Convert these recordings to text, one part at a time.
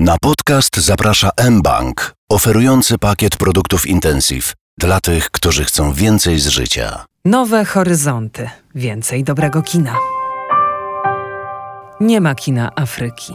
Na podcast zaprasza mBank, oferujący pakiet produktów Intensive dla tych, którzy chcą więcej z życia. Nowe horyzonty, więcej dobrego kina. Nie ma kina Afryki.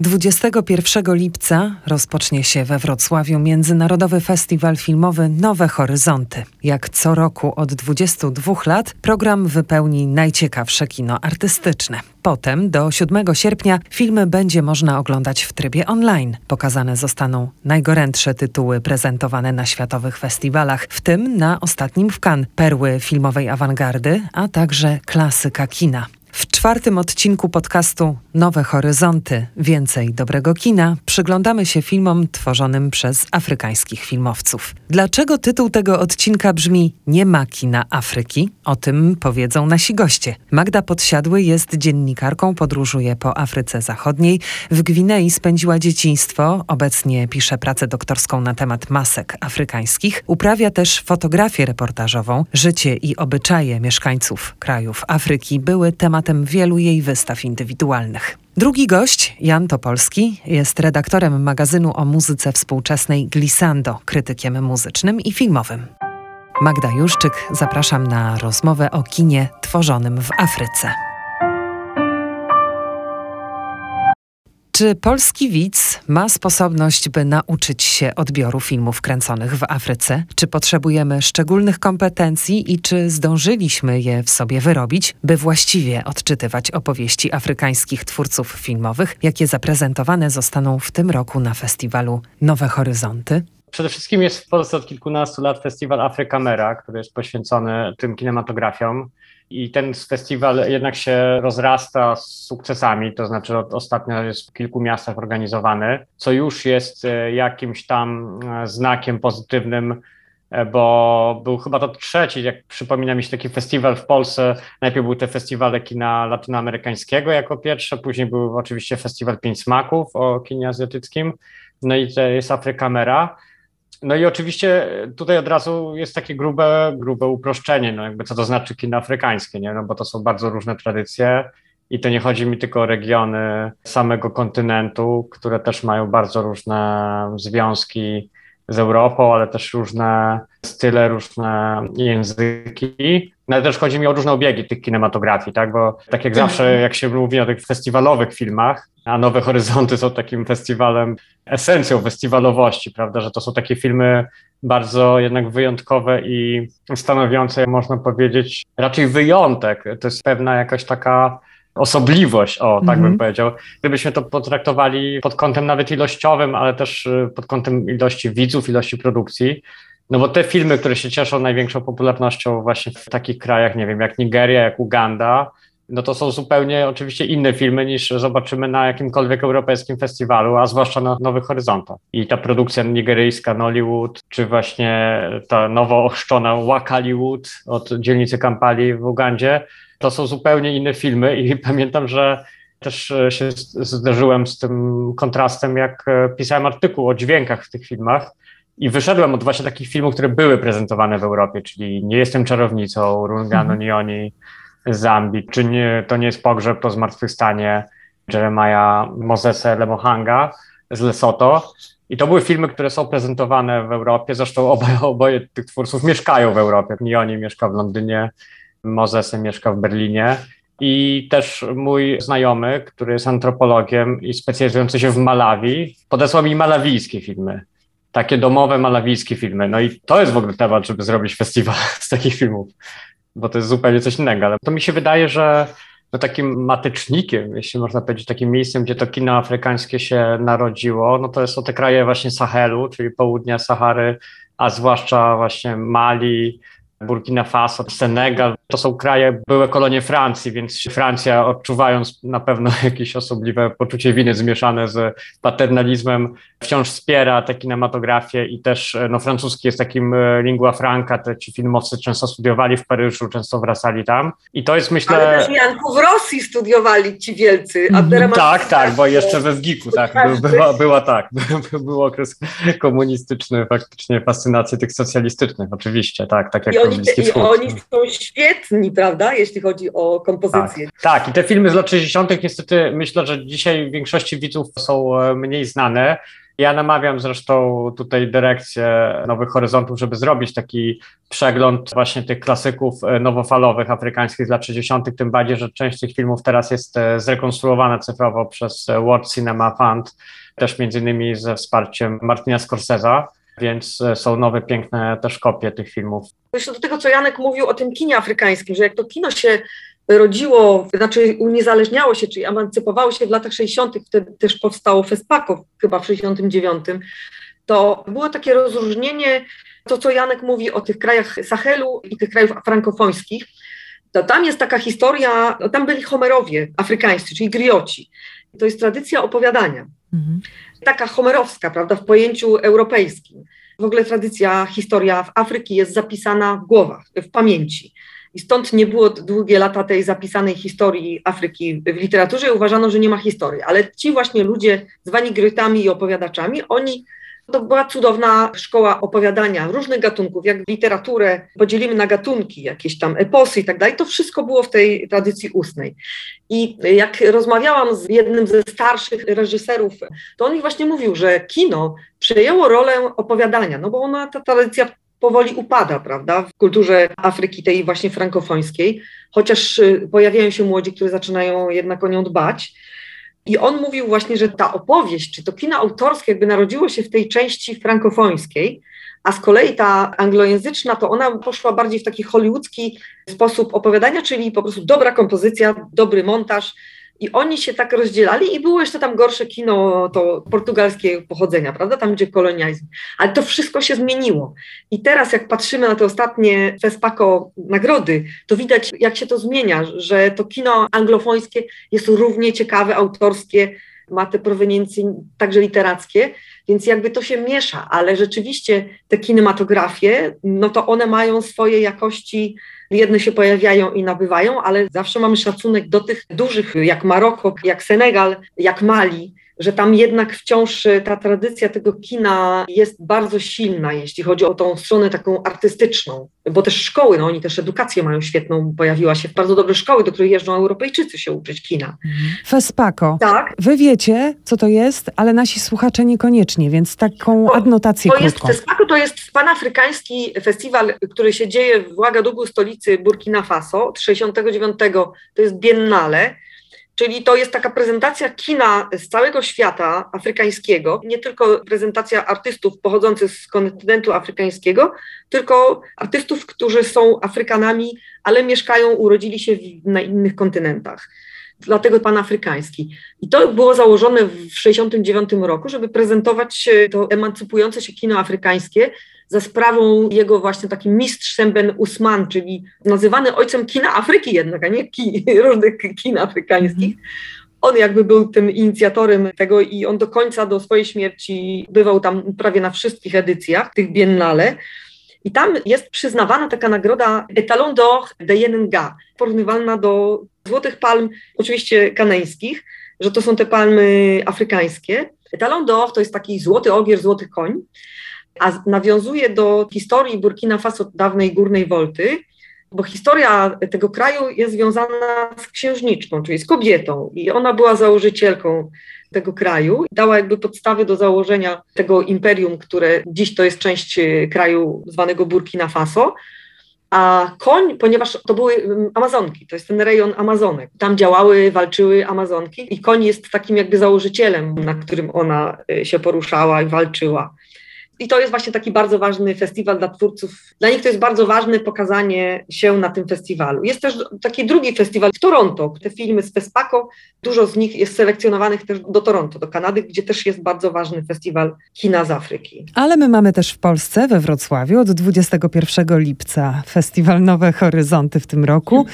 21 lipca rozpocznie się we Wrocławiu Międzynarodowy Festiwal Filmowy Nowe Horyzonty. Jak co roku od 22 lat program wypełni najciekawsze kino artystyczne. Potem do 7 sierpnia filmy będzie można oglądać w trybie online. Pokazane zostaną najgorętsze tytuły prezentowane na światowych festiwalach, w tym na ostatnim w Cannes perły filmowej awangardy, a także klasyka kina. W czwartym odcinku podcastu Nowe Horyzonty Więcej dobrego kina przyglądamy się filmom tworzonym przez afrykańskich filmowców. Dlaczego tytuł tego odcinka brzmi Nie ma kina Afryki? O tym powiedzą nasi goście. Magda Podsiadły jest dziennikarką, podróżuje po Afryce Zachodniej. W Gwinei spędziła dzieciństwo, obecnie pisze pracę doktorską na temat masek afrykańskich. Uprawia też fotografię reportażową. Życie i obyczaje mieszkańców krajów Afryki były tematem wielu jej wystaw indywidualnych. Drugi gość, Jan Topolski, jest redaktorem magazynu o muzyce współczesnej Glissando, krytykiem muzycznym i filmowym. Magda Juszczyk, zapraszam na rozmowę o kinie tworzonym w Afryce. Czy polski widz ma sposobność, by nauczyć się odbioru filmów kręconych w Afryce? Czy potrzebujemy szczególnych kompetencji i czy zdążyliśmy je w sobie wyrobić, by właściwie odczytywać opowieści afrykańskich twórców filmowych, jakie zaprezentowane zostaną w tym roku na festiwalu Nowe Horyzonty? Przede wszystkim jest w Polsce od kilkunastu lat festiwal Afrykamera, który jest poświęcony tym kinematografiom. I ten festiwal jednak się rozrasta z sukcesami, to znaczy od, ostatnio jest w kilku miastach organizowany, co już jest e, jakimś tam e, znakiem pozytywnym, e, bo był chyba to trzeci, jak przypomina mi się taki festiwal w Polsce. Najpierw były te festiwale kina latynoamerykańskiego jako pierwsze, później był oczywiście festiwal Pięć Smaków o kinie azjatyckim, no i to jest Afrykamera. No i oczywiście tutaj od razu jest takie grube, grube uproszczenie, no jakby co to znaczy kino afrykańskie, nie? No bo to są bardzo różne tradycje i to nie chodzi mi tylko o regiony samego kontynentu, które też mają bardzo różne związki z Europą, ale też różne style, różne języki. No ale też chodzi mi o różne obiegi tych kinematografii, tak? Bo tak jak zawsze, jak się mówi o tych festiwalowych filmach, a Nowe Horyzonty są takim festiwalem, esencją festiwalowości, prawda? Że to są takie filmy bardzo jednak wyjątkowe i stanowiące, można powiedzieć, raczej wyjątek. To jest pewna jakaś taka osobliwość, o, tak bym mhm. powiedział. Gdybyśmy to potraktowali pod kątem nawet ilościowym, ale też y, pod kątem ilości widzów, ilości produkcji, no bo te filmy, które się cieszą największą popularnością właśnie w takich krajach, nie wiem, jak Nigeria, jak Uganda, no to są zupełnie oczywiście inne filmy niż zobaczymy na jakimkolwiek europejskim festiwalu, a zwłaszcza na Nowych Horyzontach. I ta produkcja nigeryjska Nollywood, czy właśnie ta nowo ochrzczona Wakaliwood od dzielnicy Kampali w Ugandzie, to są zupełnie inne filmy i pamiętam, że też e, się zderzyłem z tym kontrastem, jak e, pisałem artykuł o dźwiękach w tych filmach i wyszedłem od właśnie takich filmów, które były prezentowane w Europie, czyli Nie jestem czarownicą, Rungano mhm. Nioni z Zambii, czy nie, To nie jest pogrzeb, to zmartwychwstanie Jeremiah Mosese Lemohanga z Lesotho. I to były filmy, które są prezentowane w Europie. Zresztą oboje, oboje tych twórców mieszkają w Europie. Nioni mieszka w Londynie, Mozesem mieszka w Berlinie. I też mój znajomy, który jest antropologiem i specjalizujący się w Malawi, podesłał mi malawijskie filmy. Takie domowe malawijskie filmy. No i to jest w ogóle temat, żeby zrobić festiwal z takich filmów, bo to jest zupełnie coś innego. Ale to mi się wydaje, że no takim matycznikiem, jeśli można powiedzieć, takim miejscem, gdzie to kino afrykańskie się narodziło, no to są te kraje właśnie Sahelu, czyli południa Sahary, a zwłaszcza właśnie Mali, Burkina Faso, Senegal. To są kraje, były kolonie Francji, więc Francja odczuwając na pewno jakieś osobliwe poczucie winy zmieszane z paternalizmem, wciąż wspiera tę kinematografię i też no, francuski jest takim e, lingua franca, te ci filmowcy często studiowali w Paryżu, często wracali tam i to jest myślę... Ale też Janku w Rosji studiowali ci wielcy. Mm, tak, tak, bo jeszcze we Wgiku, tak, była, była tak, był okres komunistyczny, faktycznie fascynacji tych socjalistycznych, oczywiście, tak, tak jak oni, i oni są świetni, prawda, jeśli chodzi o kompozycję. Tak, tak, i te filmy z lat 60. niestety myślę, że dzisiaj większości widzów są e, mniej znane. Ja namawiam zresztą tutaj dyrekcję Nowych Horyzontów, żeby zrobić taki przegląd właśnie tych klasyków e, nowofalowych afrykańskich z lat 60., tym bardziej, że część tych filmów teraz jest e, zrekonstruowana cyfrowo przez World Cinema Fund, też między innymi ze wsparciem Martina Scorsese'a więc są nowe, piękne też kopie tych filmów. Jeszcze do tego, co Janek mówił o tym kinie afrykańskim, że jak to kino się rodziło, znaczy uniezależniało się, czyli emancypowało się w latach 60., wtedy też powstało FESPAKO chyba w 69, to było takie rozróżnienie, to co Janek mówi o tych krajach Sahelu i tych krajów frankofońskich, to tam jest taka historia, no tam byli Homerowie afrykańscy, czyli grioci. To jest tradycja opowiadania. Mhm. Taka homerowska, prawda, w pojęciu europejskim. W ogóle tradycja, historia w Afryki jest zapisana w głowach, w pamięci. I stąd nie było długie lata tej zapisanej historii Afryki w literaturze. Uważano, że nie ma historii, ale ci właśnie ludzie zwani grytami i opowiadaczami, oni to była cudowna szkoła opowiadania różnych gatunków, jak literaturę podzielimy na gatunki, jakieś tam eposy i tak dalej. To wszystko było w tej tradycji ustnej. I jak rozmawiałam z jednym ze starszych reżyserów, to on mi właśnie mówił, że kino przejęło rolę opowiadania, no bo ona, ta tradycja powoli upada, prawda, w kulturze Afryki tej właśnie frankofońskiej, chociaż y, pojawiają się młodzi, którzy zaczynają jednak o nią dbać. I on mówił właśnie, że ta opowieść, czy to kino autorskie jakby narodziło się w tej części frankofońskiej, a z kolei ta anglojęzyczna, to ona poszła bardziej w taki hollywoodzki sposób opowiadania, czyli po prostu dobra kompozycja, dobry montaż, i oni się tak rozdzielali i było jeszcze tam gorsze kino to portugalskiego pochodzenia, prawda, tam gdzie kolonializm. Ale to wszystko się zmieniło. I teraz jak patrzymy na te ostatnie Fespako nagrody, to widać jak się to zmienia, że to kino anglofońskie jest równie ciekawe, autorskie, ma te proweniencje także literackie, więc jakby to się miesza, ale rzeczywiście te kinematografie, no to one mają swoje jakości Jedne się pojawiają i nabywają, ale zawsze mamy szacunek do tych dużych, jak Maroko, jak Senegal, jak Mali, że tam jednak wciąż ta tradycja tego kina jest bardzo silna, jeśli chodzi o tą stronę taką artystyczną, bo też szkoły, no oni też edukację mają świetną, pojawiła się bardzo dobre szkoły, do których jeżdżą Europejczycy się uczyć kina. Fespako. Tak. Wy wiecie, co to jest, ale nasi słuchacze niekoniecznie, więc taką adnotację to krótką. Jest, Fespako to jest panafrykański festiwal, który się dzieje w Ouagadougou, stolicy Burkina Faso. Od 69 to jest Biennale Czyli to jest taka prezentacja kina z całego świata afrykańskiego, nie tylko prezentacja artystów pochodzących z kontynentu afrykańskiego, tylko artystów, którzy są Afrykanami, ale mieszkają, urodzili się na innych kontynentach. Dlatego pan afrykański. I to było założone w 1969 roku, żeby prezentować to emancypujące się kino afrykańskie za sprawą jego właśnie takim mistrz Semben Usman, czyli nazywany ojcem kina Afryki jednak, a nie ki, różnych kin afrykańskich. On jakby był tym inicjatorem tego i on do końca, do swojej śmierci bywał tam prawie na wszystkich edycjach tych biennale. I tam jest przyznawana taka nagroda Etalon d'Or de Yenenga, porównywalna do Złotych Palm, oczywiście kaneńskich, że to są te palmy afrykańskie. Etalon d'Or to jest taki złoty ogier, złoty koń a nawiązuje do historii Burkina Faso dawnej Górnej Wolty, bo historia tego kraju jest związana z księżniczką, czyli z kobietą i ona była założycielką tego kraju. Dała jakby podstawy do założenia tego imperium, które dziś to jest część e, kraju zwanego Burkina Faso. A koń, ponieważ to były mm, Amazonki, to jest ten rejon Amazonek. Tam działały, walczyły Amazonki i koń jest takim jakby założycielem, na którym ona e, się poruszała i walczyła. I to jest właśnie taki bardzo ważny festiwal dla twórców. Dla nich to jest bardzo ważne pokazanie się na tym festiwalu. Jest też taki drugi festiwal w Toronto. Te filmy z Fespako, dużo z nich jest selekcjonowanych też do Toronto, do Kanady, gdzie też jest bardzo ważny festiwal kina z Afryki. Ale my mamy też w Polsce, we Wrocławiu, od 21 lipca festiwal Nowe Horyzonty w tym roku.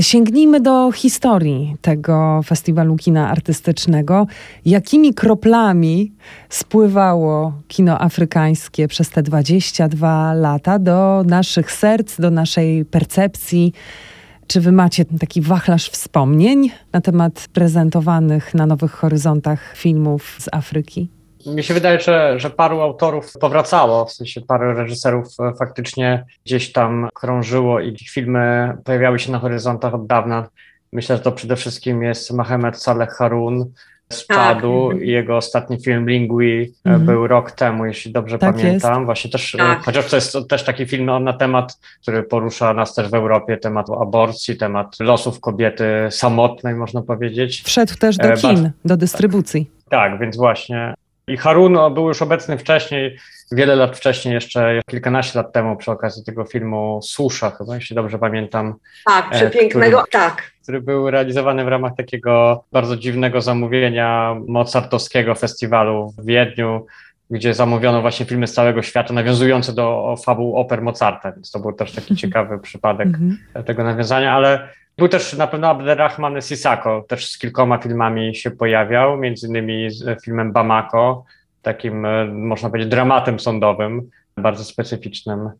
Sięgnijmy do historii tego festiwalu kina artystycznego. Jakimi kroplami spływało kino afrykańskie przez te 22 lata do naszych serc, do naszej percepcji. Czy wy macie taki wachlarz wspomnień na temat prezentowanych na Nowych Horyzontach filmów z Afryki? Mi się wydaje, że, że paru autorów powracało, w sensie parę reżyserów e, faktycznie gdzieś tam krążyło i ich filmy pojawiały się na horyzontach od dawna. Myślę, że to przede wszystkim jest Mohamed Saleh Harun z tak. Jego ostatni film Lingui mm. był rok temu, jeśli dobrze tak pamiętam. Jest. Właśnie też, e, tak. chociaż to jest też taki film na temat, który porusza nas też w Europie, temat aborcji, temat losów kobiety samotnej, można powiedzieć. Wszedł też do kin, do dystrybucji. Tak, więc właśnie i Harun był już obecny wcześniej, wiele lat wcześniej, jeszcze kilkanaście lat temu przy okazji tego filmu Susza, chyba, jeśli dobrze pamiętam. Tak, e, przepięknego, który, tak. Który był realizowany w ramach takiego bardzo dziwnego zamówienia mozartowskiego festiwalu w Wiedniu, gdzie zamówiono właśnie filmy z całego świata nawiązujące do fabuł oper Mozarta, więc to był też taki mhm. ciekawy przypadek -hmm. tego nawiązania, ale był też na pewno Abderrahman Sisako, też z kilkoma filmami się pojawiał, między innymi z filmem Bamako, takim e, można powiedzieć dramatem sądowym, bardzo specyficznym,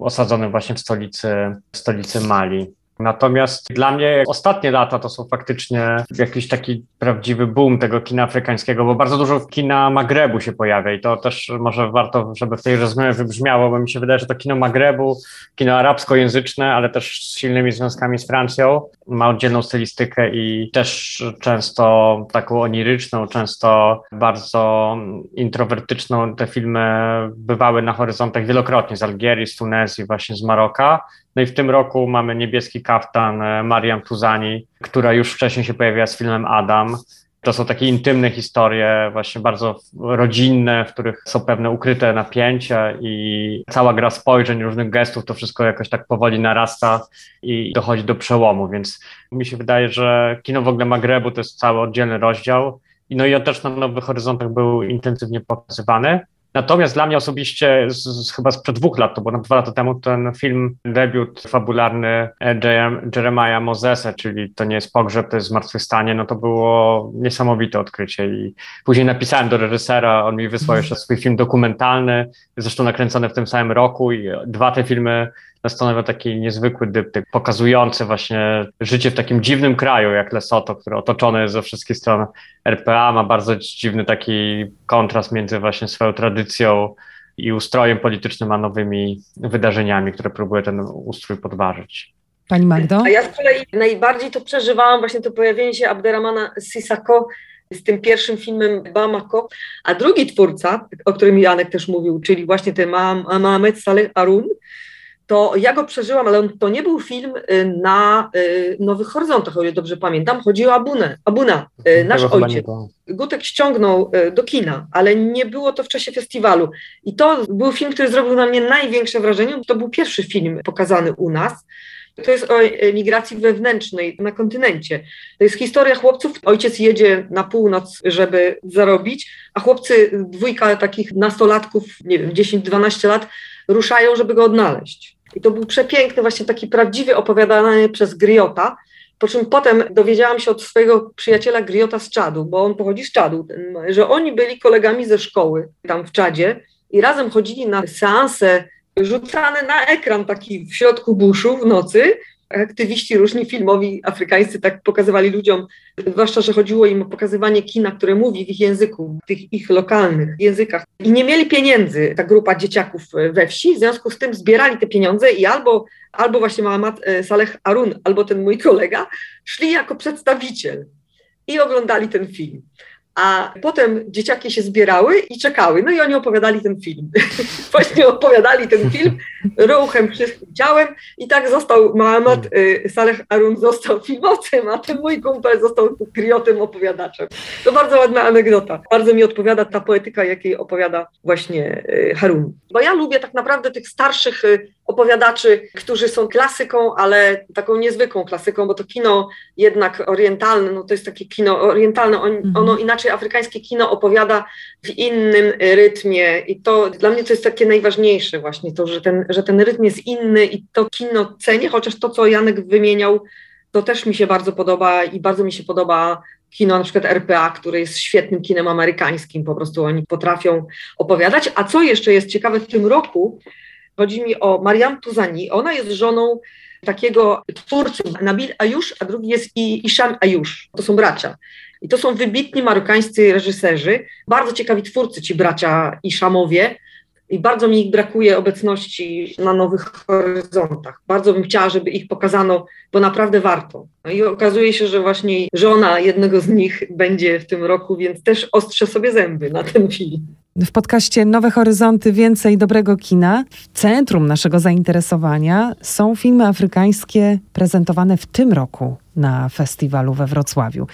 osadzonym właśnie w stolicy, w stolicy Mali. Natomiast dla mnie ostatnie lata to są faktycznie jakiś taki prawdziwy boom tego kina afrykańskiego, bo bardzo dużo kina Magrebu się pojawia i to też może warto, żeby w tej rozmowie wybrzmiało, bo mi się wydaje, że to kino Magrebu, kino arabskojęzyczne, ale też z silnymi związkami z Francją, ma oddzielną stylistykę i też często taką oniryczną, często bardzo introwertyczną. Te filmy bywały na horyzontach wielokrotnie z Algierii, z Tunezji, właśnie z Maroka. No i w tym roku mamy niebieski kaftan e, Mariam Tuzani, która już wcześniej się pojawiła z filmem Adam. To są takie intymne historie, właśnie bardzo rodzinne, w których są pewne ukryte napięcia i cała gra spojrzeń, różnych gestów, to wszystko jakoś tak powoli narasta i dochodzi do przełomu, więc mi się wydaje, że kino w ogóle Magrebu to jest cały oddzielny rozdział. No i on też na Nowych Horyzontach był intensywnie pokazywany. Natomiast dla mnie osobiście, z, z, chyba sprzed dwóch lat, to było dwa lata temu, ten film, debiut fabularny Jeremiah Mosesa, czyli to nie jest pogrzeb, to jest zmartwychwstanie, no to było niesamowite odkrycie i później napisałem do reżysera, on mi wysłał jeszcze swój film dokumentalny, zresztą nakręcony w tym samym roku i dwa te filmy stanowią taki niezwykły dyptyk, pokazujący właśnie życie w takim dziwnym kraju jak Lesotho, który otoczony jest ze wszystkich stron RPA, ma bardzo dziwny taki kontrast między właśnie swoją tradycją i ustrojem politycznym, a nowymi wydarzeniami, które próbuje ten ustrój podważyć. Pani Magdo? A ja z kolei najbardziej to przeżywałam właśnie to pojawienie się Abderrahmana Sisako z tym pierwszym filmem Bamako, a drugi twórca, o którym Janek też mówił, czyli właśnie ten Mohamed Saleh Arun, to ja go przeżyłam, ale on, to nie był film y, na y, Nowych Horyzontach, o ile dobrze pamiętam. Chodziło o Abunę, Abuna, y, nasz Tego ojciec. Gutek ściągnął do kina, ale nie było to w czasie festiwalu. I to był film, który zrobił na mnie największe wrażenie. To był pierwszy film pokazany u nas. To jest o migracji wewnętrznej na kontynencie. To jest historia chłopców. Ojciec jedzie na północ, żeby zarobić, a chłopcy, dwójka takich nastolatków, nie wiem, 10-12 lat, ruszają, żeby go odnaleźć. I to był przepiękny, właśnie taki prawdziwy opowiadany przez Griota, po czym potem dowiedziałam się od swojego przyjaciela Griota z Czadu, bo on pochodzi z Czadu, że oni byli kolegami ze szkoły tam w Czadzie i razem chodzili na seanse rzucane na ekran taki w środku buszu w nocy aktywiści różni filmowi afrykańscy tak pokazywali ludziom, zwłaszcza, że chodziło im o pokazywanie kina, które mówi w ich języku, w tych ich lokalnych językach. I nie mieli pieniędzy, ta grupa dzieciaków we wsi, w związku z tym zbierali te pieniądze i albo, albo właśnie Mohamed e, Saleh Arun, albo ten mój kolega, szli jako przedstawiciel i oglądali ten film. A potem dzieciaki się zbierały i czekały. No i oni opowiadali ten film. Właśnie opowiadali ten film ruchem, wszystkim ciałem i tak został Mohamed y, Saleh Arun został filmowcem, a ten mój kumpel został kriotem opowiadaczem. To bardzo ładna anegdota. Bardzo mi odpowiada ta poetyka, jakiej opowiada właśnie y, Harun. Bo ja lubię tak naprawdę tych starszych y, opowiadaczy, którzy są klasyką, ale taką niezwykłą klasyką, bo to kino jednak orientalne, no to jest takie kino orientalne, on, mhm. ono inaczej afrykańskie kino opowiada w innym rytmie i to dla mnie to jest takie najważniejsze właśnie, to, że ten, że ten rytm jest inny i to kino cenię, chociaż to, co Janek wymieniał, to też mi się bardzo podoba i bardzo mi się podoba kino na przykład RPA, które jest świetnym kinem amerykańskim, po prostu oni potrafią opowiadać. A co jeszcze jest ciekawe w tym roku, Chodzi mi o Mariam Tuzani. Ona jest żoną takiego twórcy, Nabil Ayush, a drugi jest Isham Ayush. To są bracia. I to są wybitni marokańscy reżyserzy, bardzo ciekawi twórcy, ci bracia Iszamowie. I bardzo mi ich brakuje obecności na nowych horyzontach. Bardzo bym chciała, żeby ich pokazano, bo naprawdę warto. No i okazuje się, że właśnie żona jednego z nich będzie w tym roku, więc też ostrzę sobie zęby na ten film. W podcaście Nowe Horyzonty Więcej Dobrego Kina w centrum naszego zainteresowania są filmy afrykańskie prezentowane w tym roku na festiwalu we Wrocławiu.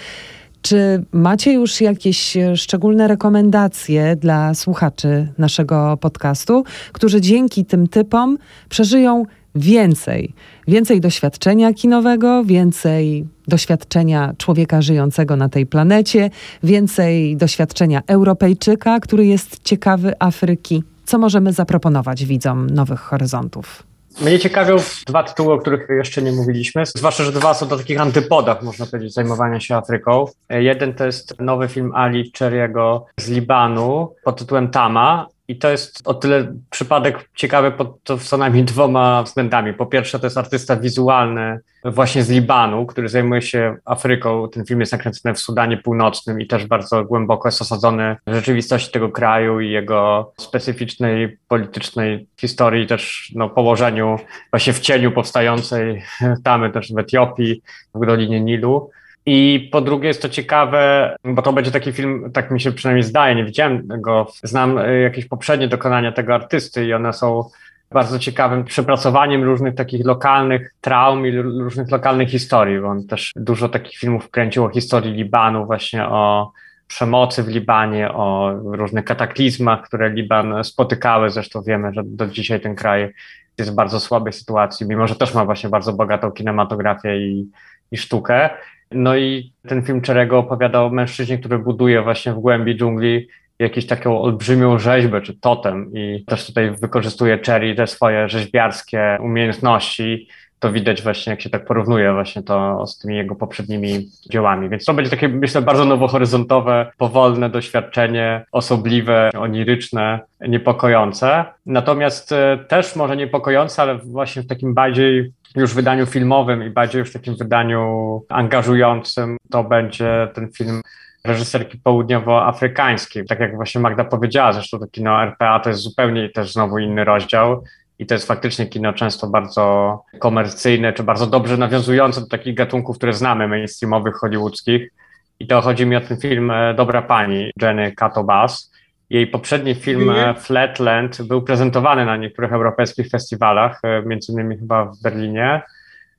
Czy macie już jakieś szczególne rekomendacje dla słuchaczy naszego podcastu, którzy dzięki tym typom przeżyją więcej? Więcej doświadczenia kinowego, więcej doświadczenia człowieka żyjącego na tej planecie, więcej doświadczenia Europejczyka, który jest ciekawy Afryki. Co możemy zaproponować widzom Nowych Horyzontów? Mnie ciekawią dwa tytuły, o których jeszcze nie mówiliśmy, zwłaszcza, że dwa są do takich antypodach, można powiedzieć, zajmowania się Afryką. Jeden to jest nowy film Ali Cherry'ego z Libanu pod tytułem Tama, i to jest o tyle przypadek ciekawy pod co najmniej dwoma względami. Po pierwsze, to jest artysta wizualny właśnie z Libanu, który zajmuje się Afryką. Ten film jest nakręcony w Sudanie Północnym i też bardzo głęboko jest osadzony w rzeczywistości tego kraju i jego specyficznej politycznej historii, też no, położeniu właśnie w cieniu powstającej tamy też w Etiopii, w Dolinie Nilu. I po drugie jest to ciekawe, bo to będzie taki film, tak mi się przynajmniej zdaje, nie widziałem go, znam e, jakieś poprzednie dokonania tego artysty i one są bardzo ciekawym przepracowaniem różnych takich lokalnych traum i różnych lokalnych historii, bo on też dużo takich filmów kręcił o historii Libanu, właśnie o przemocy w Libanie, o różnych kataklizmach, które Liban spotykały. Zresztą wiemy, że do dzisiaj ten kraj jest w bardzo słabej sytuacji, mimo że też ma właśnie bardzo bogatą kinematografię i, i sztukę. No i ten film Czerego opowiada o mężczyźnie, który buduje właśnie w głębi dżungli jakąś taką olbrzymią rzeźbę czy totem i też tutaj wykorzystuje Cherry te swoje rzeźbiarskie umiejętności. To widać właśnie, jak się tak porównuje właśnie to z tymi jego poprzednimi dziełami. Więc to będzie takie, myślę, bardzo nowohoryzontowe, powolne doświadczenie, osobliwe, oniryczne, niepokojące. Natomiast e, też może niepokojące, ale właśnie w takim bardziej już wydaniu filmowym i bardziej już takim wydaniu angażującym, to będzie ten film reżyserki południowoafrykańskiej. Tak jak właśnie Magda powiedziała, zresztą to kino RPA to jest zupełnie też znowu inny rozdział. I to jest faktycznie kino często bardzo komercyjne, czy bardzo dobrze nawiązujące do takich gatunków, które znamy, mainstreamowych, hollywoodzkich. I to chodzi mi o ten film e, Dobra Pani Jenny Kato-Bass, jej poprzedni film mm. Flatland był prezentowany na niektórych europejskich festiwalach, e, między innymi chyba w Berlinie.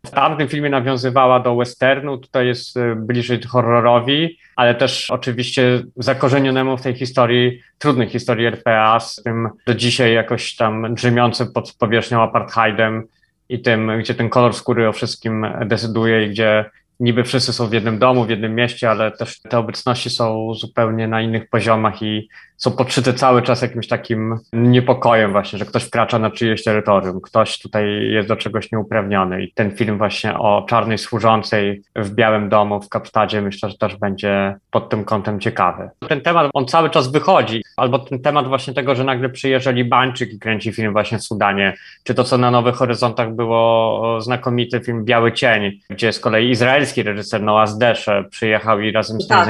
W tamtym filmie nawiązywała do westernu, tutaj jest e, bliżej horrorowi, ale też oczywiście zakorzenionemu w tej historii, trudnej historii RPA, z tym do dzisiaj jakoś tam drzemiącym pod powierzchnią apartheidem i tym, gdzie ten kolor skóry o wszystkim decyduje i gdzie niby wszyscy są w jednym domu, w jednym mieście, ale też te obecności są zupełnie na innych poziomach i są podszyte cały czas jakimś takim niepokojem właśnie, że ktoś wkracza na czyjeś terytorium, ktoś tutaj jest do czegoś nieuprawniony i ten film właśnie o czarnej służącej w Białym Domu w Kapsztadzie myślę, że też będzie pod tym kątem ciekawy. Ten temat, on cały czas wychodzi, albo ten temat właśnie tego, że nagle przyjeżdża Libańczyk i kręci film właśnie w Sudanie, czy to, co na Nowych Horyzontach było znakomity film Biały Cień, gdzie z kolei izraelski reżyser Noah Desze przyjechał i razem z tak.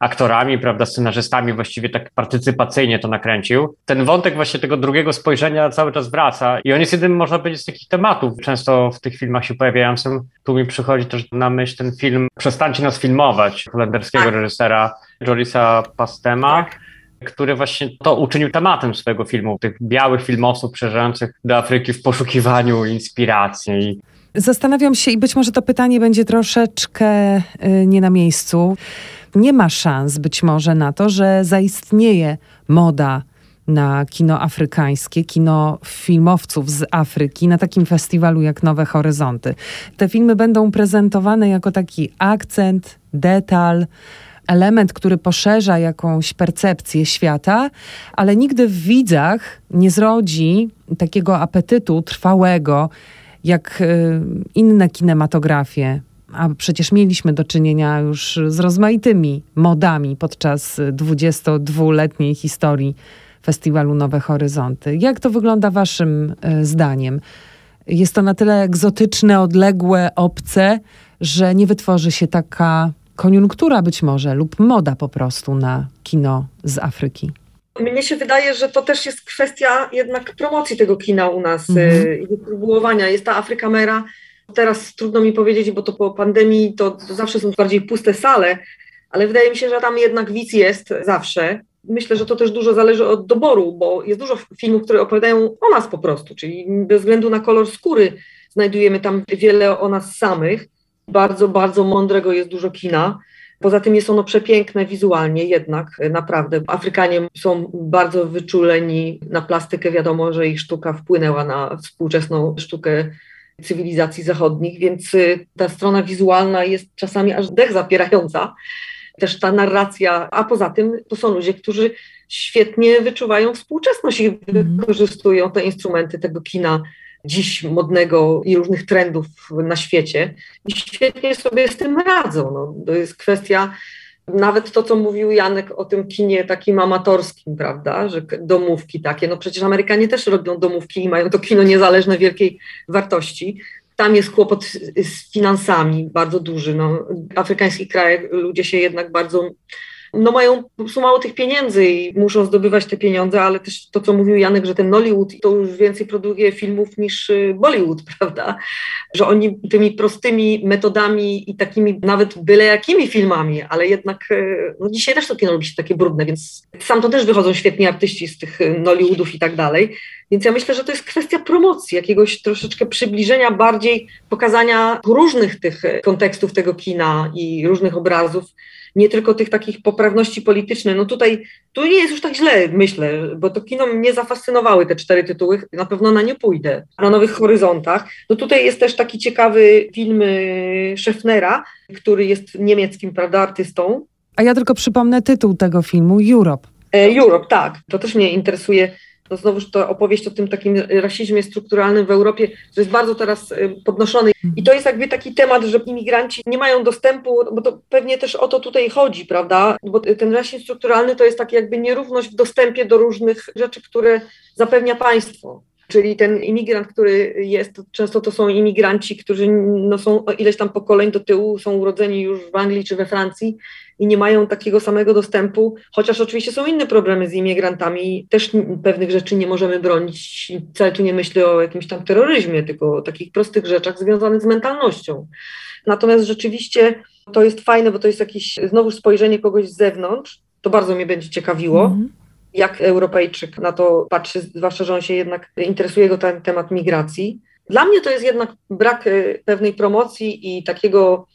aktorami, prawda, scenarzystami właściwie tak partycypacyjnie to nakręcił. Ten wątek właśnie tego drugiego spojrzenia cały czas wraca i on jest jednym, można powiedzieć, z takich tematów, często w tych filmach się pojawiającym. Tu mi przychodzi też na myśl ten film Przestańcie nas filmować, holenderskiego tak. reżysera Jolisa Pastema. Tak który właśnie to uczynił tematem swojego filmu, tych białych filmowców przejeżdżających do Afryki w poszukiwaniu inspiracji. Zastanawiam się i być może to pytanie będzie troszeczkę y, nie na miejscu nie ma szans być może na to, że zaistnieje moda na kino afrykańskie, kino filmowców z Afryki na takim festiwalu jak Nowe Horyzonty. Te filmy będą prezentowane jako taki akcent, detal, element, który poszerza jakąś percepcję świata, ale nigdy w widzach nie zrodzi takiego apetytu trwałego, jak y, inne kinematografie a przecież mieliśmy do czynienia już z rozmaitymi modami podczas 22-letniej historii festiwalu Nowe Horyzonty. Jak to wygląda Waszym e, zdaniem? Jest to na tyle egzotyczne, odległe, obce, że nie wytworzy się taka koniunktura być może lub moda po prostu na kino z Afryki? Mnie się wydaje, że to też jest kwestia jednak promocji tego kina u nas mhm. i dystrybuowania. Jest ta Afrykamera. Teraz trudno mi powiedzieć, bo to po pandemii to, to zawsze są bardziej puste sale, ale wydaje mi się, że tam jednak widz jest zawsze. Myślę, że to też dużo zależy od doboru, bo jest dużo filmów, które opowiadają o nas po prostu, czyli bez względu na kolor skóry znajdujemy tam wiele o nas samych. Bardzo, bardzo mądrego jest dużo kina. Poza tym jest ono przepiękne wizualnie jednak, naprawdę. Afrykanie są bardzo wyczuleni na plastykę. Wiadomo, że ich sztuka wpłynęła na współczesną sztukę cywilizacji zachodnich, więc y, ta strona wizualna jest czasami aż dech zapierająca. Też ta narracja, a poza tym to są ludzie, którzy świetnie wyczuwają współczesność i mhm. wykorzystują te instrumenty tego kina dziś modnego i różnych trendów na świecie i świetnie sobie z tym radzą. No, to jest kwestia nawet to, co mówił Janek o tym kinie takim amatorskim, prawda, że domówki takie, no przecież Amerykanie też robią domówki i mają to kino niezależne wielkiej wartości. Tam jest kłopot z finansami bardzo duży. No, w afrykańskich krajach ludzie się jednak bardzo no mają po prostu mało tych pieniędzy i muszą zdobywać te pieniądze, ale też to, co mówił Janek, że ten Nollywood to już więcej produkuje filmów niż y, Bollywood, prawda? Że oni tymi prostymi metodami i takimi nawet byle jakimi filmami, ale jednak y, no dzisiaj też to kino robi się takie brudne, więc sam to też wychodzą świetni artyści z tych y, Nollywoodów i tak dalej. Więc ja myślę, że to jest kwestia promocji, jakiegoś troszeczkę przybliżenia, bardziej pokazania różnych tych kontekstów tego kina i różnych obrazów nie tylko tych takich poprawności politycznych. No tutaj, tu nie jest już tak źle, myślę, bo to kino mnie zafascynowały te cztery tytuły, na pewno na nie pójdę, na Nowych Horyzontach. No tutaj jest też taki ciekawy film y, Scheffnera, który jest niemieckim, prawda, artystą. A ja tylko przypomnę tytuł tego filmu, Europe. E, Europe, tak. To też mnie interesuje no znowuż to opowieść o tym takim rasizmie strukturalnym w Europie, że jest bardzo teraz y, podnoszony. I to jest jakby taki temat, że imigranci nie mają dostępu, bo to pewnie też o to tutaj chodzi, prawda? Bo ten rasizm strukturalny to jest tak jakby nierówność w dostępie do różnych rzeczy, które zapewnia państwo. Czyli ten imigrant, który jest, często to są imigranci, którzy no są ileś tam pokoleń do tyłu, są urodzeni już w Anglii czy we Francji i nie mają takiego samego dostępu, chociaż oczywiście są inne problemy z imigrantami, też pewnych rzeczy nie możemy bronić. Wcale tu nie myślę o jakimś tam terroryzmie, tylko o takich prostych rzeczach związanych z mentalnością. Natomiast rzeczywiście to jest fajne, bo to jest jakieś znowu spojrzenie kogoś z zewnątrz, to bardzo mnie będzie ciekawiło. Mm -hmm jak Europejczyk na to patrzy, zwłaszcza, że on się jednak interesuje go ten temat migracji. Dla mnie to jest jednak brak e, pewnej promocji i takiego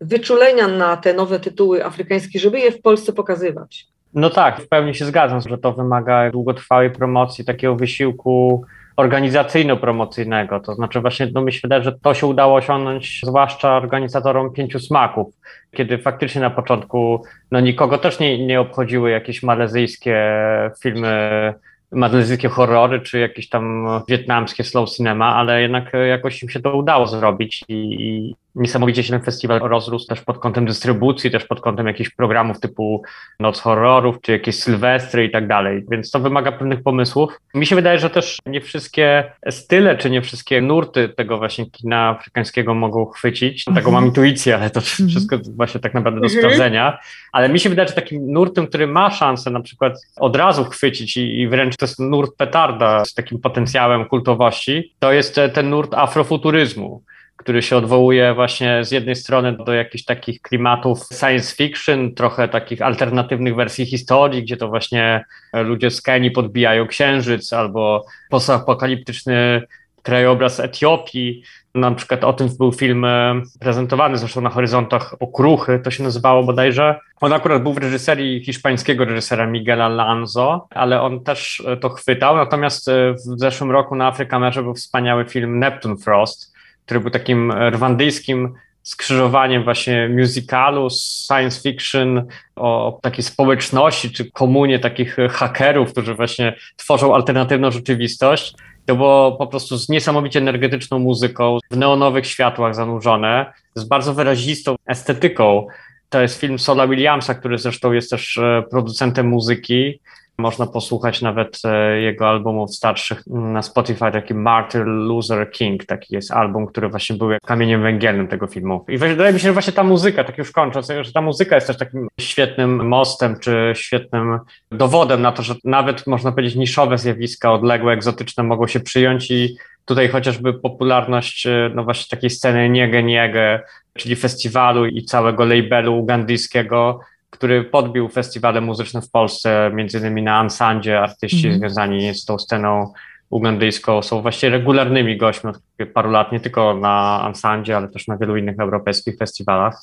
wyczulenia na te nowe tytuły afrykańskie, żeby je w Polsce pokazywać. No tak, w pełni się zgadzam, że to wymaga długotrwałej promocji, takiego wysiłku organizacyjno-promocyjnego. To znaczy właśnie, no wydaje, że to się udało osiągnąć zwłaszcza organizatorom Pięciu Smaków, kiedy faktycznie na początku no nikogo też nie, nie obchodziły jakieś malezyjskie filmy malezyjskie horrory, czy jakieś tam wietnamskie slow cinema, ale jednak jakoś im się to udało zrobić i, i niesamowicie się ten festiwal rozrósł też pod kątem dystrybucji, też pod kątem jakichś programów typu Noc Horrorów, czy jakieś Sylwestry i tak dalej, więc to wymaga pewnych pomysłów. Mi się wydaje, że też nie wszystkie style, czy nie wszystkie nurty tego właśnie kina afrykańskiego mogą chwycić. Taką mam mhm. intuicję, ale to mhm. wszystko właśnie tak naprawdę do mhm. sprawdzenia. Ale mi się wydaje, że takim nurtem, który ma szansę na przykład od razu chwycić i, i wręcz to jest nurt petarda z takim potencjałem kultowości, to jest ten nurt afrofuturyzmu który się odwołuje właśnie z jednej strony do jakichś takich klimatów science fiction, trochę takich alternatywnych wersji historii, gdzie to właśnie ludzie z Kenii podbijają księżyc albo postapokaliptyczny krajobraz Etiopii. Na przykład o tym był film e, prezentowany zresztą na horyzontach Okruchy, to się nazywało bodajże. On akurat był w reżyserii hiszpańskiego reżysera Miguela Lanzo, ale on też e, to chwytał. Natomiast e, w zeszłym roku na Afrykamerze był wspaniały film Neptune Frost, który był takim rwandyjskim skrzyżowaniem właśnie musicalu, science fiction, o takiej społeczności czy komunie takich hakerów, którzy właśnie tworzą alternatywną rzeczywistość. To było po prostu z niesamowicie energetyczną muzyką, w neonowych światłach zanurzone, z bardzo wyrazistą estetyką. To jest film Sola Williamsa, który zresztą jest też e, producentem muzyki Można posłuchać nawet e, jego albumów starszych na Spotify, taki Martyr Loser King, taki jest album, który właśnie był kamieniem węgielnym tego filmu. I wydaje mi się, że właśnie ta muzyka, tak już kończąc, że ta muzyka jest też takim świetnym mostem, czy świetnym dowodem na to, że nawet można powiedzieć niszowe zjawiska, odległe, egzotyczne mogą się przyjąć i tutaj chociażby popularność e, no właśnie takiej sceny Niege Niege, czyli festiwalu i całego labelu ugandyjskiego, który podbił festiwale muzyczne w Polsce, między innymi na Ansandzie, artyści mm. związani z tą sceną ugandyjską są właściwie regularnymi gośćmi od paru lat, nie tylko na Ansandzie, ale też na wielu innych europejskich festiwalach.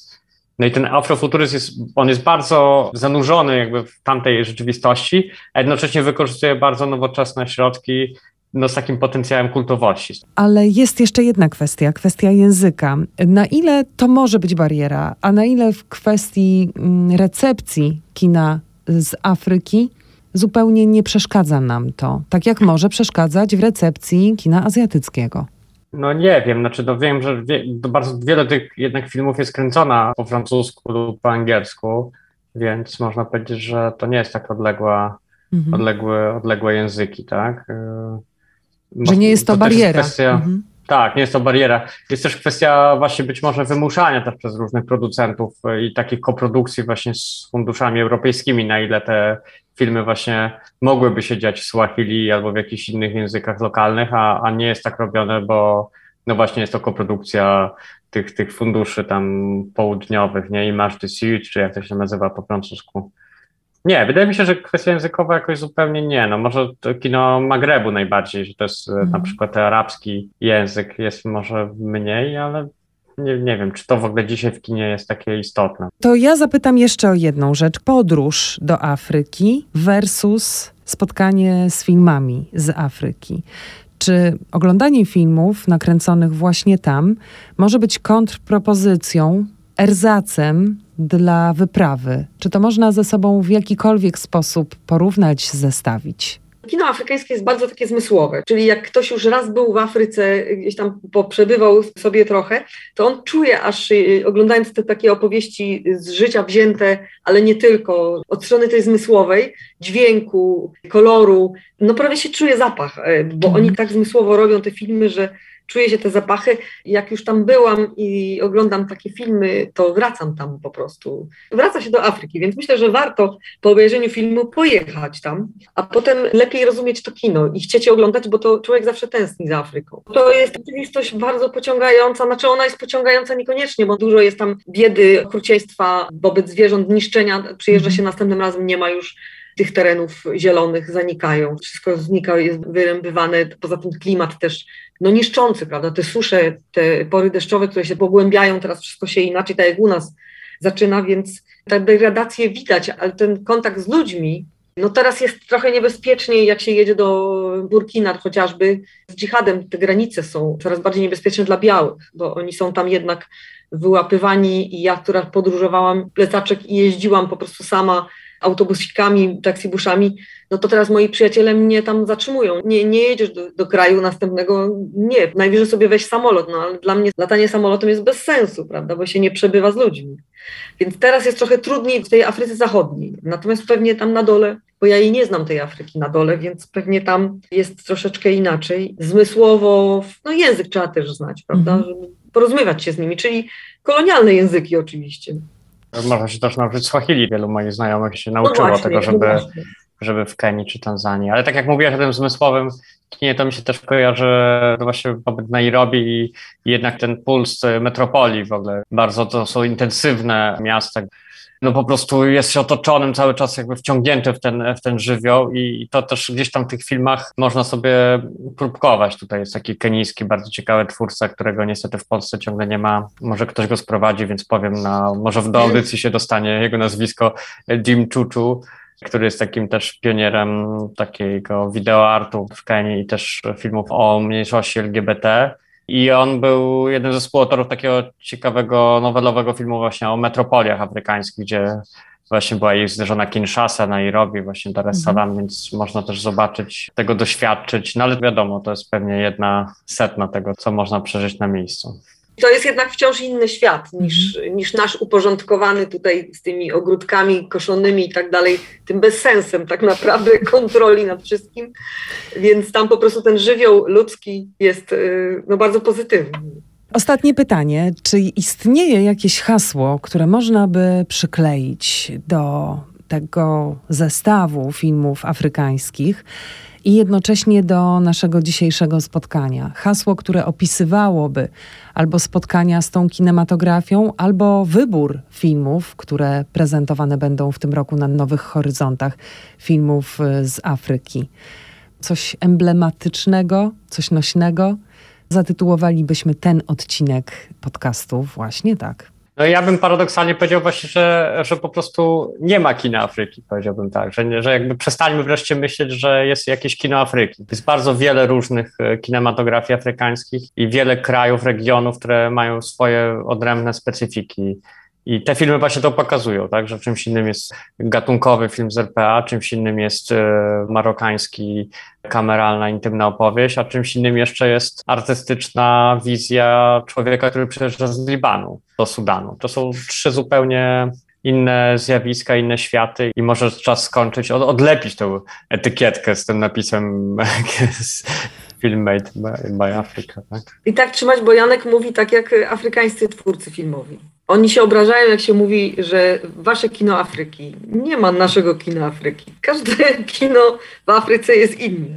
No i ten afrofuturyzm jest, on jest bardzo zanurzony jakby w tamtej rzeczywistości, a jednocześnie wykorzystuje bardzo nowoczesne środki no, z takim potencjałem kultowości. Ale jest jeszcze jedna kwestia, kwestia języka. Na ile to może być bariera, a na ile w kwestii mm, recepcji kina z Afryki zupełnie nie przeszkadza nam to, tak jak może przeszkadzać w recepcji kina azjatyckiego? No nie wiem, znaczy no wiem, że wie, bardzo wiele tych jednak filmów jest kręcona po francusku lub po angielsku, więc można powiedzieć, że to nie jest tak odległa, mhm. odległe, odległe języki, tak? Y, że nie jest to, to bariera. Jest kwestia, mhm. Tak, nie jest to bariera. Jest też kwestia właśnie być może wymuszania też przez różnych producentów i takiej koprodukcji właśnie z funduszami europejskimi, na ile te filmy właśnie mogłyby się dziać w Swahili albo w jakichś innych językach lokalnych, a, a nie jest tak robione, bo no właśnie jest to koprodukcja tych, tych funduszy tam południowych, nie? Image de Sud, czy jak to się nazywa po francusku. Nie, wydaje mi się, że kwestia językowa jakoś zupełnie nie. No może to kino Magrebu najbardziej, że to jest mm. na mhm. przykład arabski język jest może mniej, ale nie, nie wiem, czy to w ogóle dzisiaj w kinie jest takie istotne. To ja zapytam jeszcze o jedną rzecz. Podróż do Afryki versus spotkanie z filmami z Afryki. Czy oglądanie filmów nakręconych właśnie tam może być kontrpropozycją, erzacem dla wyprawy? Czy to można ze sobą w jakikolwiek sposób porównać, zestawić? Kino afrykańskie jest bardzo takie zmysłowe, czyli jak ktoś już raz był w Afryce, gdzieś tam poprzebywał sobie trochę, to on czuje aż y, oglądając te takie opowieści z życia wzięte, ale nie tylko, od strony tej zmysłowej, dźwięku, koloru, no prawie się czuje zapach, e, bo oni mhm. tak zmysłowo robią te filmy, że czuję się te zapachy. Jak już tam byłam i oglądam takie filmy, to wracam tam po prostu. Wraca się do Afryki, więc myślę, że warto po obejrzeniu filmu pojechać tam, a potem lepiej rozumieć to kino i chcieć oglądać, bo to człowiek zawsze tęskni za Afryką. To jest rzeczywistość bardzo pociągająca, znaczy ona jest pociągająca niekoniecznie, bo dużo jest tam biedy, okrucieństwa wobec zwierząt, niszczenia. Przyjeżdża się następnym razem, nie ma już tych terenów zielonych zanikają, wszystko znika, jest wyrębywane, poza tym klimat też no niszczący, prawda, te susze, te pory deszczowe, które się pogłębiają, teraz wszystko się inaczej, tak jak u nas zaczyna, więc ta degradację widać, ale ten kontakt z ludźmi, no teraz jest trochę niebezpieczniej, jak się jedzie do Burkina chociażby, z dżihadem te granice są coraz bardziej niebezpieczne dla białych, bo oni są tam jednak wyłapywani i ja, która podróżowałam plecaczek i jeździłam po prostu sama autobusikami, taksibuszami, no to teraz moi przyjaciele mnie tam zatrzymują. Nie, nie jedziesz do, do kraju następnego, nie, najwyżej sobie weź samolot, no ale dla mnie latanie samolotem jest bez sensu, prawda, bo się nie przebywa z ludźmi. Więc teraz jest trochę trudniej w tej Afryce Zachodniej, natomiast pewnie tam na dole, bo ja jej nie znam tej Afryki na dole, więc pewnie tam jest troszeczkę inaczej. Zmysłowo, no język trzeba też znać, prawda, mhm. żeby porozumiewać się z nimi, czyli kolonialne języki oczywiście. Można się też nauczyć Swahili. Wielu moich znajomych się nauczyło no właśnie, tego, żeby, no żeby w Kenii czy Tanzanii. Ale tak jak mówiłem o tym zmysłowym kinie, to mi się też kojarzy właśnie pobyt Nairobi i, i jednak ten puls metropolii w ogóle. Bardzo to są intensywne miasta, no po prostu jest się otoczonym cały czas jakby wciągnięty w ten, w ten żywioł i to też gdzieś tam w tych filmach można sobie próbkować. Tutaj jest taki kenijski, bardzo ciekawy twórca, którego niestety w Polsce ciągle nie ma. Może ktoś go sprowadzi, więc powiem, na, może w do audycji się dostanie jego nazwisko Jim Chuchu który jest takim też pionierem takiego wideoartu w Kenii i też filmów o mniejszości LGBT. I on był jednym ze współautorów takiego ciekawego, nowelowego filmu właśnie o metropoliach afrykańskich, gdzie właśnie była jej zderzona Kinshasa, Nairobi, właśnie Dar es. Salaam, mhm. więc można też zobaczyć, tego doświadczyć, no ale wiadomo, to jest pewnie jedna setna tego, co można przeżyć na miejscu. To jest jednak wciąż inny świat niż, mm. niż nasz uporządkowany tutaj z tymi ogródkami koszonymi i tak dalej, tym bezsensem tak naprawdę kontroli nad wszystkim. Więc tam po prostu ten żywioł ludzki jest y, no, bardzo pozytywny. Ostatnie pytanie. Czy istnieje jakieś hasło, które można by przykleić do tego zestawu filmów afrykańskich i jednocześnie do naszego dzisiejszego spotkania? Hasło, które opisywałoby albo spotkania z tą kinematografią, albo wybór filmów, które prezentowane będą w tym roku na Nowych Horyzontach, filmów z Afryki. Coś emblematycznego, coś nośnego zatytułowalibyśmy ten odcinek podcastu właśnie tak. No ja bym paradoksalnie powiedział właśnie, że, że po prostu nie ma kina Afryki, powiedziałbym tak, że, że jakby przestańmy wreszcie myśleć, że jest jakieś kino Afryki. Jest bardzo wiele różnych e, kinematografii afrykańskich i wiele krajów, regionów, które mają swoje odrębne specyfiki. I te filmy właśnie to pokazują, tak, że czymś innym jest gatunkowy film z RPA, czymś innym jest e, marokański, kameralna, intymna opowieść, a czymś innym jeszcze jest artystyczna wizja człowieka, który przyjeżdża z Libanu do Sudanu. To są trzy zupełnie inne zjawiska, inne światy i może czas skończyć, od, odlepić tę etykietkę z tym napisem film made by, by Africa. Tak? I tak trzymać, bo Janek mówi tak jak afrykańscy twórcy filmowi. Oni się obrażają, jak się mówi, że wasze kino Afryki. Nie ma naszego kina Afryki. Każde kino w Afryce jest inne.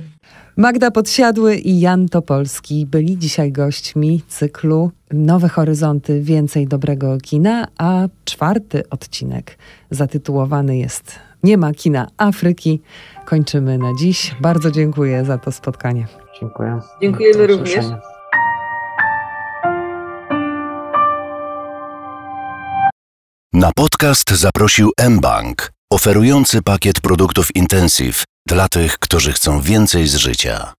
Magda Podsiadły i Jan Topolski byli dzisiaj gośćmi cyklu Nowe Horyzonty Więcej Dobrego Kina, a czwarty odcinek zatytułowany jest Nie ma kina Afryki. Kończymy na dziś. Bardzo dziękuję za to spotkanie. Dziękuję. Dziękujemy również. Na podcast zaprosił mBank, oferujący pakiet produktów Intensive dla tych, którzy chcą więcej z życia.